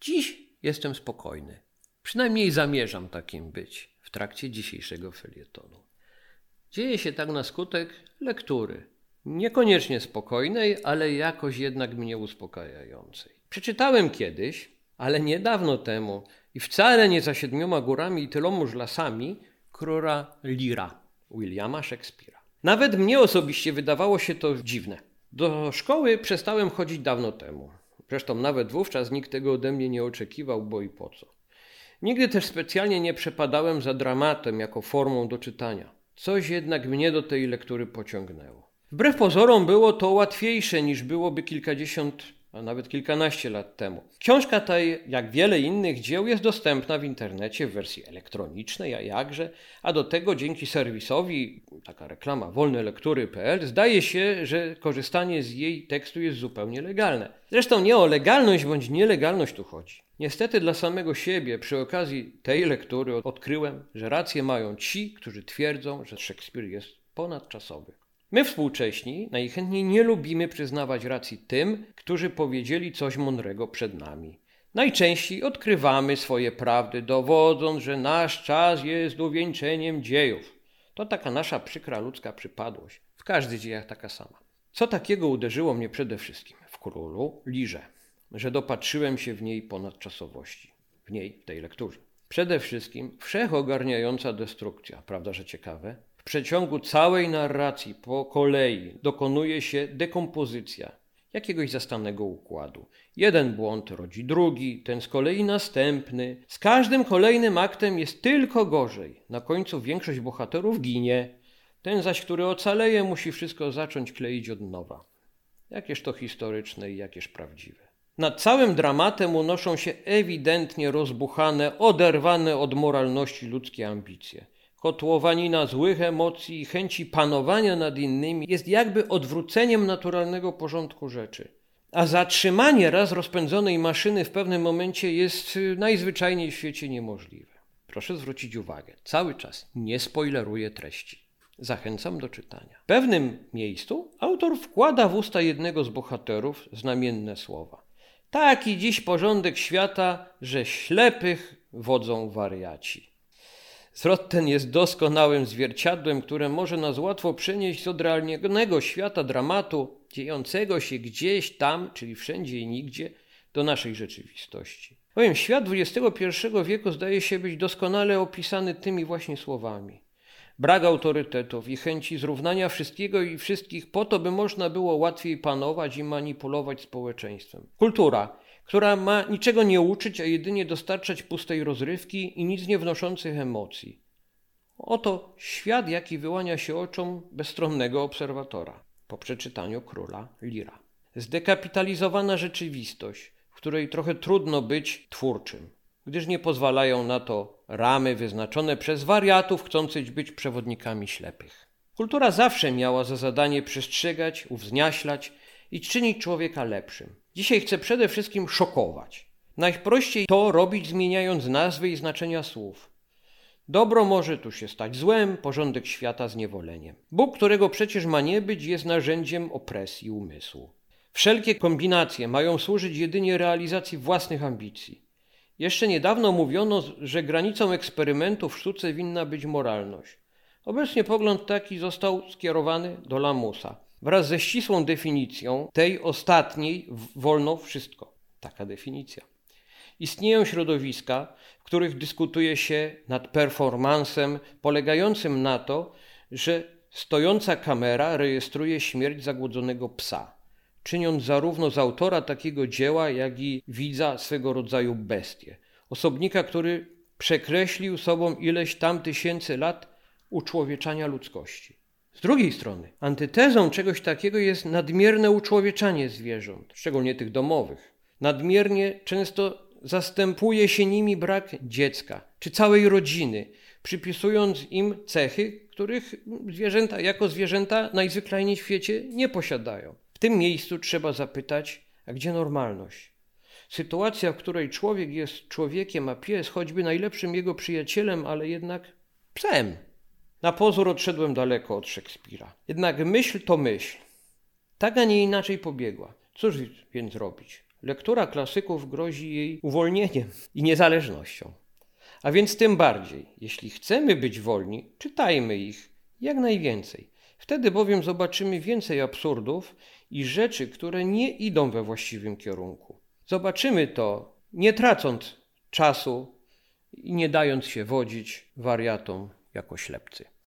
Dziś jestem spokojny. Przynajmniej zamierzam takim być w trakcie dzisiejszego felietonu. Dzieje się tak na skutek lektury. Niekoniecznie spokojnej, ale jakoś jednak mnie uspokajającej. Przeczytałem kiedyś, ale niedawno temu i wcale nie za siedmioma górami i tylomuż lasami, króla Lira, Williama Shakespeare'a. Nawet mnie osobiście wydawało się to dziwne. Do szkoły przestałem chodzić dawno temu. Zresztą nawet wówczas nikt tego ode mnie nie oczekiwał, bo i po co. Nigdy też specjalnie nie przepadałem za dramatem jako formą do czytania. Coś jednak mnie do tej lektury pociągnęło. Wbrew pozorom było to łatwiejsze niż byłoby kilkadziesiąt a nawet kilkanaście lat temu. Książka ta, jak wiele innych dzieł, jest dostępna w internecie w wersji elektronicznej, a jakże, a do tego dzięki serwisowi, taka reklama wolnelektury.pl, zdaje się, że korzystanie z jej tekstu jest zupełnie legalne. Zresztą nie o legalność bądź nielegalność tu chodzi. Niestety dla samego siebie przy okazji tej lektury odkryłem, że rację mają ci, którzy twierdzą, że Szekspir jest ponadczasowy. My współcześni najchętniej nie lubimy przyznawać racji tym, którzy powiedzieli coś mądrego przed nami. Najczęściej odkrywamy swoje prawdy, dowodząc, że nasz czas jest uwieńczeniem dziejów. To taka nasza przykra ludzka przypadłość. W każdych dziejach taka sama. Co takiego uderzyło mnie przede wszystkim w królu Lirze, że dopatrzyłem się w niej ponadczasowości, w niej, w tej lekturze. Przede wszystkim wszechogarniająca destrukcja, prawda, że ciekawe? Przeciągu całej narracji po kolei dokonuje się dekompozycja jakiegoś zastanego układu. Jeden błąd rodzi drugi, ten z kolei następny. Z każdym kolejnym aktem jest tylko gorzej. Na końcu większość bohaterów ginie. Ten zaś, który ocaleje, musi wszystko zacząć kleić od nowa. Jakież to historyczne i jakież prawdziwe. Nad całym dramatem unoszą się ewidentnie rozbuchane, oderwane od moralności ludzkie ambicje. Kotłowanina złych emocji i chęci panowania nad innymi jest jakby odwróceniem naturalnego porządku rzeczy. A zatrzymanie raz rozpędzonej maszyny w pewnym momencie jest y, najzwyczajniej w świecie niemożliwe. Proszę zwrócić uwagę, cały czas nie spoileruję treści. Zachęcam do czytania. W pewnym miejscu autor wkłada w usta jednego z bohaterów znamienne słowa. Taki dziś porządek świata, że ślepych wodzą wariaci. Zwrot ten jest doskonałym zwierciadłem, które może nas łatwo przenieść z odrealnionego świata dramatu, dziejącego się gdzieś tam, czyli wszędzie i nigdzie, do naszej rzeczywistości. Powiem, świat XXI wieku zdaje się być doskonale opisany tymi właśnie słowami. Brak autorytetów i chęci zrównania wszystkiego i wszystkich po to, by można było łatwiej panować i manipulować społeczeństwem. Kultura, która ma niczego nie uczyć, a jedynie dostarczać pustej rozrywki i nic nie wnoszących emocji. Oto świat, jaki wyłania się oczom bezstronnego obserwatora po przeczytaniu króla Lira. Zdekapitalizowana rzeczywistość, w której trochę trudno być twórczym, gdyż nie pozwalają na to ramy wyznaczone przez wariatów chcących być przewodnikami ślepych. Kultura zawsze miała za zadanie przestrzegać, uwzniaślać i czynić człowieka lepszym. Dzisiaj chcę przede wszystkim szokować. Najprościej to robić zmieniając nazwy i znaczenia słów. Dobro może tu się stać złem, porządek świata zniewoleniem. Bóg, którego przecież ma nie być, jest narzędziem opresji umysłu. Wszelkie kombinacje mają służyć jedynie realizacji własnych ambicji. Jeszcze niedawno mówiono, że granicą eksperymentu w sztuce winna być moralność. Obecnie pogląd taki został skierowany do lamusa wraz ze ścisłą definicją tej ostatniej wolno wszystko. Taka definicja. Istnieją środowiska, w których dyskutuje się nad performansem polegającym na to, że stojąca kamera rejestruje śmierć zagłodzonego psa, czyniąc zarówno z autora takiego dzieła, jak i widza swego rodzaju bestię. Osobnika, który przekreślił sobą ileś tam tysięcy lat uczłowieczania ludzkości. Z drugiej strony, antytezą czegoś takiego jest nadmierne uczłowieczanie zwierząt, szczególnie tych domowych. Nadmiernie często zastępuje się nimi brak dziecka czy całej rodziny, przypisując im cechy, których zwierzęta jako zwierzęta najzwyklejniej w świecie nie posiadają. W tym miejscu trzeba zapytać, a gdzie normalność? Sytuacja, w której człowiek jest człowiekiem, a pies choćby najlepszym jego przyjacielem, ale jednak psem. Na pozór odszedłem daleko od Szekspira. Jednak myśl to myśl. Tak, a nie inaczej pobiegła. Cóż więc robić? lektura klasyków grozi jej uwolnieniem i niezależnością. A więc tym bardziej, jeśli chcemy być wolni, czytajmy ich jak najwięcej. Wtedy bowiem zobaczymy więcej absurdów i rzeczy, które nie idą we właściwym kierunku. Zobaczymy to, nie tracąc czasu i nie dając się wodzić wariatom jako ślepcy.